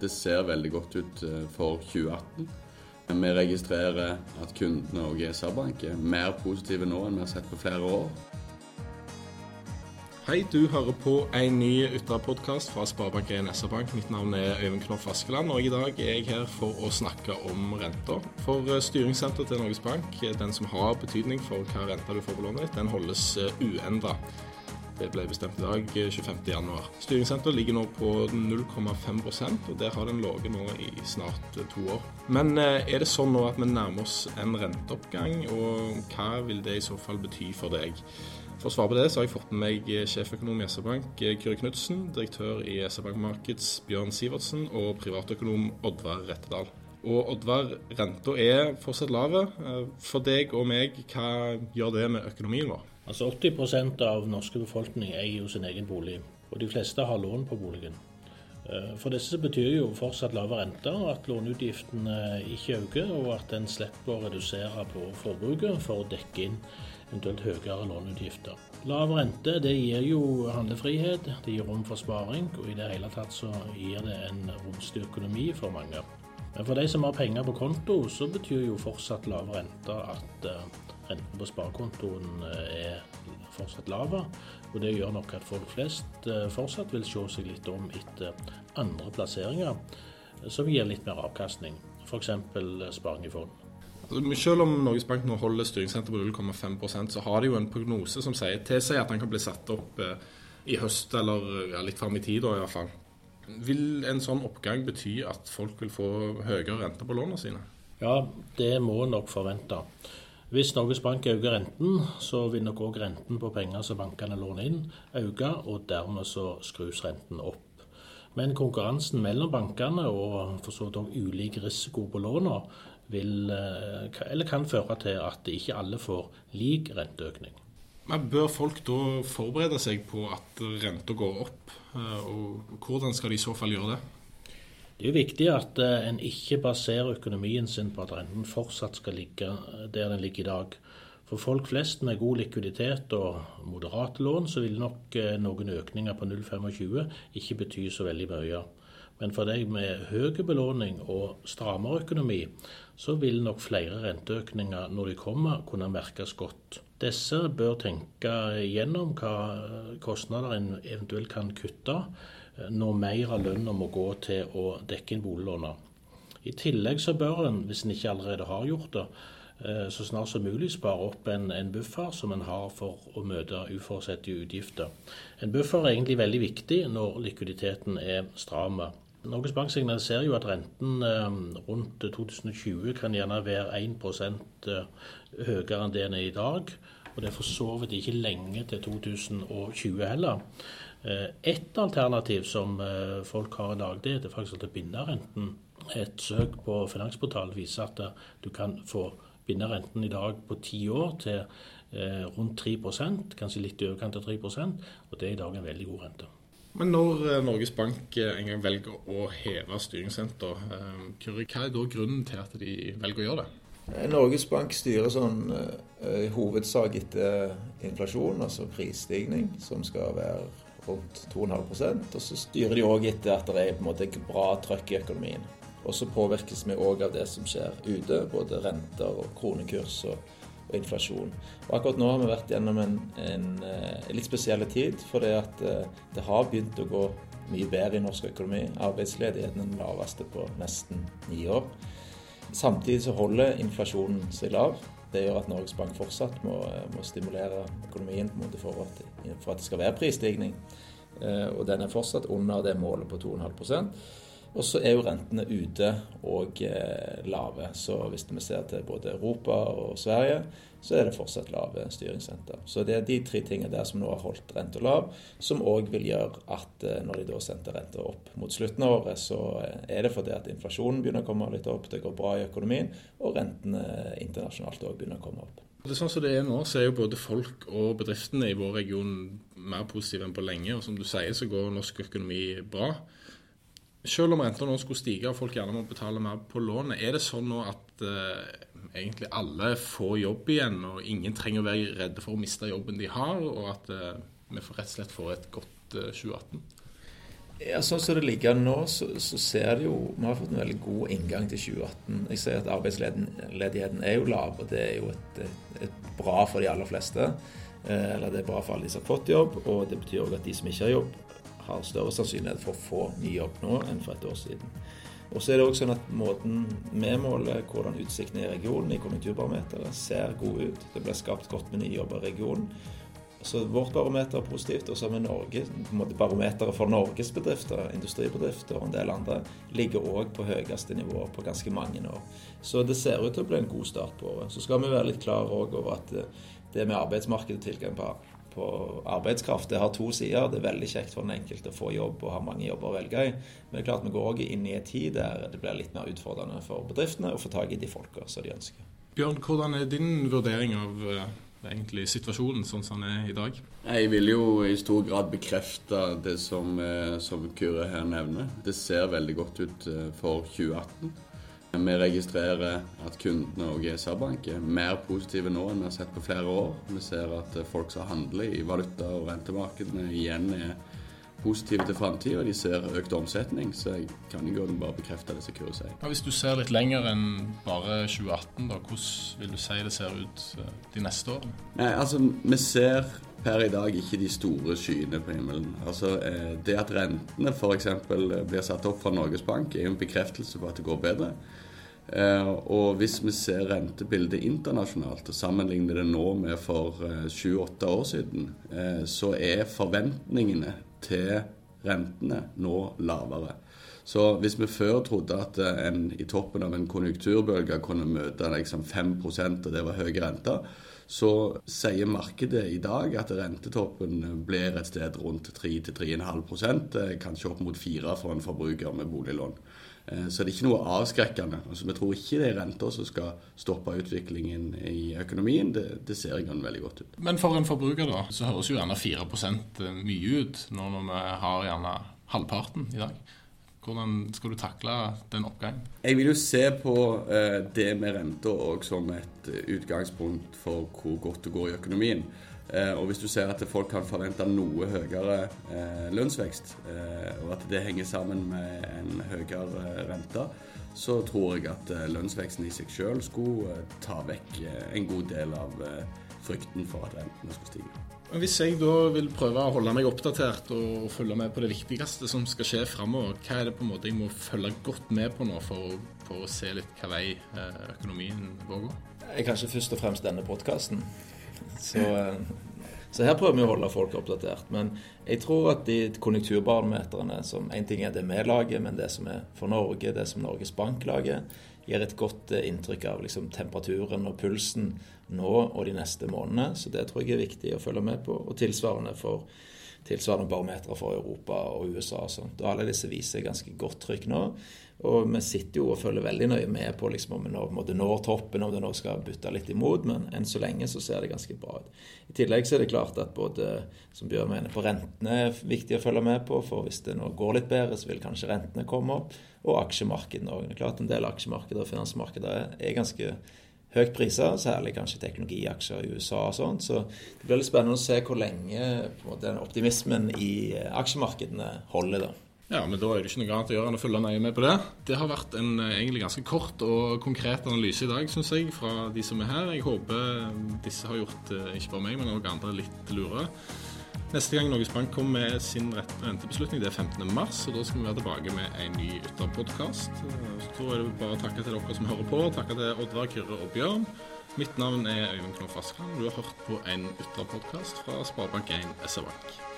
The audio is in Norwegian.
Det ser veldig godt ut eh, for 2018. Vi registrerer at kundene og SR-Bank er mer positive nå enn vi har sett på flere år. Hei, du hører på en ny Ytra-podkast fra Sparebank1 SR-Bank. Mitt navn er Øyvind Knoff Askeland, og i dag er jeg her for å snakke om renter. For eh, styringssenteret til Norges Bank, den som har betydning for hva renta du får på lånet ditt, den holdes uendra. Det ble bestemt i dag, 25.1. Eh, Styringssenteret ligger nå på 0,5% og der har den ligget nå i snart eh, to år. Men eh, er det sånn nå at vi nærmer oss en renteoppgang, og hva vil det i så fall bety for deg? For å svare på det, så har jeg fått med meg sjeføkonom i SR-Bank, Kyrre Knutsen, direktør i SR-Bank Markets, Bjørn Sivertsen, og privatøkonom Oddvar Rettedal. Og Oddvar, renta er fortsatt lave. For deg og meg, hva gjør det med økonomien vår? Altså 80% av norske befolkning eier jo sin egen bolig, og de fleste har lån på boligen. Eh, for disse betyr jo fortsatt lave renter, at låneutgiftene ikke øker, og at en slipper å redusere på forbruket for å dekke inn eventuelt høyere låneutgifter. Lav rente det gir jo handlefrihet, det gir rom for sparing, og i det hele tatt så gir det en romslig økonomi for mange. Men for de som har penger på konto, så betyr jo fortsatt lave renter at uh, renten på sparekontoen eh, er fortsatt lave. Og det gjør nok at folk flest eh, fortsatt vil se seg litt om etter andre plasseringer eh, som gir litt mer avkastning, f.eks. sparing i fond. Selv om Norges Bank nå holder styringsrente på 0,5% så har de jo en prognose som sier, tilsier at den kan bli satt opp i høst, eller ja, litt fram i tid i hvert fall. Vil en sånn oppgang bety at folk vil få høyere rente på lånene sine? Ja, det må nok forvente. Hvis Norges Bank øker renten, så vil nok òg renten på penger som bankene låner inn, øke, og dermed så skrus renten opp. Men konkurransen mellom bankene og for så vidt ulik risiko på lånene vil, eh, eller kan føre til at ikke alle får lik renteøkning. Men Bør folk da forberede seg på at renta går opp, eh, og hvordan skal de i så fall gjøre det? Det er jo viktig at eh, en ikke baserer økonomien sin på at renten fortsatt skal ligge eh, der den ligger i dag. For folk flest med god likviditet og moderate lån, så vil nok eh, noen økninger på 0,25 ikke bety så veldig mye. Men for deg med høy belåning og strammere økonomi, så vil nok flere renteøkninger når de kommer, kunne merkes godt. Disse bør tenke gjennom hva kostnader en eventuelt kan kutte når mer av lønna må gå til å dekke inn boliglånet. I tillegg så bør en, hvis en ikke allerede har gjort det, eh, så snart som mulig spare opp en, en buffer som en har for å møte uforutsette utgifter. En buffer er egentlig veldig viktig når likviditeten er stram. Norges Bank signaliserer jo at renten eh, rundt 2020 kan gjerne være 1 eh, høyere enn det den er i dag. Og det er for så vidt ikke lenge til 2020 heller. Eh, et alternativ som eh, folk har i dag, det er faktisk at binde renten. Et søk på Finansportalen viser at eh, du kan få binderenten i dag på ti år til rundt 3% kanskje litt i overkant av 3% og det er i dag en veldig god rente. Men når Norges Bank en gang velger å heve styringsrenta, hva er da grunnen til at de velger å gjøre det? Norges Bank styrer sånn i hovedsak etter inflasjon, altså prisstigning, som skal være rundt 2,5% og så styrer de òg etter at det er på en måte bra trøkk i økonomien. Og så påvirkes vi òg av det som skjer ute, både renter og kronekurs og, og, inflasjon. Og akkurat nå har vi vært gjennom en, en, en eh, litt spesiell tid, fordi at eh, det har begynt å gå mye bedre i norsk økonomi. Arbeidsledigheten er den laveste på nesten ni år. Samtidig så holder inflasjonen seg lav. Det gjør at Norges Bank fortsatt må, må stimulere økonomien for at, for, at, det skal være prisstigning. Eh, og den er fortsatt under det målet på 2,5 og så er jo rentene ute og eh, lave. Så hvis vi ser til både Europa og Sverige, så er det fortsatt lave styringsrenter. Så det er de tre tingene der som nå har holdt renta lav, som òg vil gjøre at eh, når de da sendte renta opp mot slutten av året, så eh, er det fordi at inflasjonen begynner å komme litt opp, det går bra i økonomien, og rentene internasjonalt òg begynner å komme opp. Det er sånn som det er nå, så er jo både folk og bedriftene i vår region mer positive enn på lenge. Og som du sier, så går norsk økonomi bra. Selv om renta nå skulle stige og folk gjerne må betale mer på lånet, er det sånn nå at eh, egentlig alle får jobb igjen, og ingen trenger å være redde for å miste jobben de har, og at eh, vi rett og slett får et godt eh, 2018? Ja, sånn som det ligger nå, så, så, ser det jo Vi har fått en veldig god inngang til 2018. Jeg ser at arbeidsledigheten er jo lav, og det er jo et, et, et bra for de aller fleste. Eller det er bra for alle de som har fått jobb, og det betyr òg at de som ikke har jobb, har større sannsynlighet for å få ny jobb nå enn for et år siden. Og så er det også sånn at Måten vi måler hvordan utsiktene i regionen i konjunkturbarometeret ser gode ut. Det ble skapt godt med nye jobber i regionen. Så vårt barometer er positivt. Og så har vi Norge, barometeret for Norges bedrifter, industribedrifter og en del andre, ligger òg på høyeste nivå på ganske mange år. Så det ser ut til å bli en god start på året. Så skal vi være litt klar over at eh, det med arbeidsmarkedet og tilgang på, på, arbeidskraft det har to sider. Det er veldig kjekt for den enkelte å få jobb og ha mange jobber å velge i. Men det er klart vi går òg inn i en tid der det blir litt mer utfordrende for bedriftene å få tak i de folka som de ønsker. Bjørn, hvordan er din vurdering av eh, egentlig situasjonen sånn som den er i dag? Jeg vil jo i stor grad bekrefte det som, eh, som Kyrre her nevner. Det ser veldig godt ut eh, for 2018. Vi registrerer at kundene og GSA-bank er mer positive nå enn vi har sett på flere år. Vi ser at folk som handler i valuta- og rentemarkedene igjen er positive til framtida, de ser økt omsetning. Så jeg kan jo bare bekrefte det Kyrre sier. Ja, hvis du ser litt lenger enn bare 2018, da, hvordan vil du si det ser ut eh, de neste årene? Nei, altså, vi ser per i dag ikke de store skyene på himmelen. Altså, eh, Det at rentene f.eks. blir satt opp fra Norges Bank, er jo en bekreftelse på at det går bedre. Eh, og hvis vi ser rentebildet internasjonalt og sammenligner det nå med for sju-åtte år siden, så er forventningene til rentene nå lavere. Så hvis vi før trodde at en i toppen av en konjunkturbølge kunne møte liksom 5% og det var høye renter, så sier markedet i dag at rentetoppen blir et sted rundt 3-3,5% kanskje opp mot 4 for en forbruker med boliglån. Eh, så det er ikke noe avskrekkende. Altså, vi tror ikke det er renter som skal stoppe utviklingen i økonomien. Det, det ser i veldig godt ut. Men for en forbruker, da, så høres jo gjerne 4 eh, mye ut nå når vi har gjerne halvparten i dag. Hvordan skal du takle den oppgangen? Jeg vil jo se på eh, det med renter òg som et utgangspunkt for hvor godt det går i økonomien. Eh, og hvis du ser at folk kan forvente noe høyere eh, lønnsvekst, eh, og at det henger sammen med en høyere rente, så tror jeg at lønnsveksten i seg sjøl skulle ta vekk en god del av frykten for at rentene skulle stige. Hvis jeg da vil prøve å holde meg oppdatert og følge med på det viktigste som skal skje framover, hva er det på en måte jeg må følge godt med på nå for, for å se litt hva vei økonomien vår går? Kanskje først og fremst denne podkasten. Så, eh, så, her prøver vi å holde folk oppdatert. Men jeg tror at de konjunkturbarometrene som En ting er det vi lager, men det som er for Norge, det som Norges Bank lager, gir et godt eh, inntrykk av liksom, temperaturen og pulsen nå og de neste månedene. Så det tror jeg er viktig å følge med på. Og tilsvarende for tilsvarende barometere for Europa og USA og sånt. Og alle disse viser ganske godt trykk nå. Og vi sitter jo og følger veldig nøye med på liksom, om vi nå når toppen, om det nå skal butte litt imot, men enn så lenge så ser det ganske bra ut. I tillegg så er det klart at både, som Bjørn mener, på rentene er viktig å følge med på, for hvis det nå går litt bedre, så vil kanskje rentene komme opp. Og aksjemarkedene òg. Det er klart en del aksjemarkeder og finansmarkeder er ganske høyt priser, særlig kanskje teknologiaksjer i USA og sånt. Så det blir litt spennende å se hvor lenge den optimismen i aksjemarkedene holder. da. Ja, men Da er det ikke noe annet å gjøre enn å følge nøye med på det. Det har vært en eh, egentlig ganske kort og konkret analyse i dag, syns jeg, fra de som er her. Jeg håper disse har gjort eh, ikke bare meg, men også andre litt lure. Neste gang Norges Bank kommer med sin rentebeslutning, det er 15.3, og da skal vi være tilbake med en ny Ytterpodkast. Så tror er det bare å takke til dere som hører på. Takke til Oddvar, Kyrre og Bjørn. Mitt navn er Øyvind Knoff og Du har hørt på en Ytterpodkast fra Sparebank1 SR-Bank.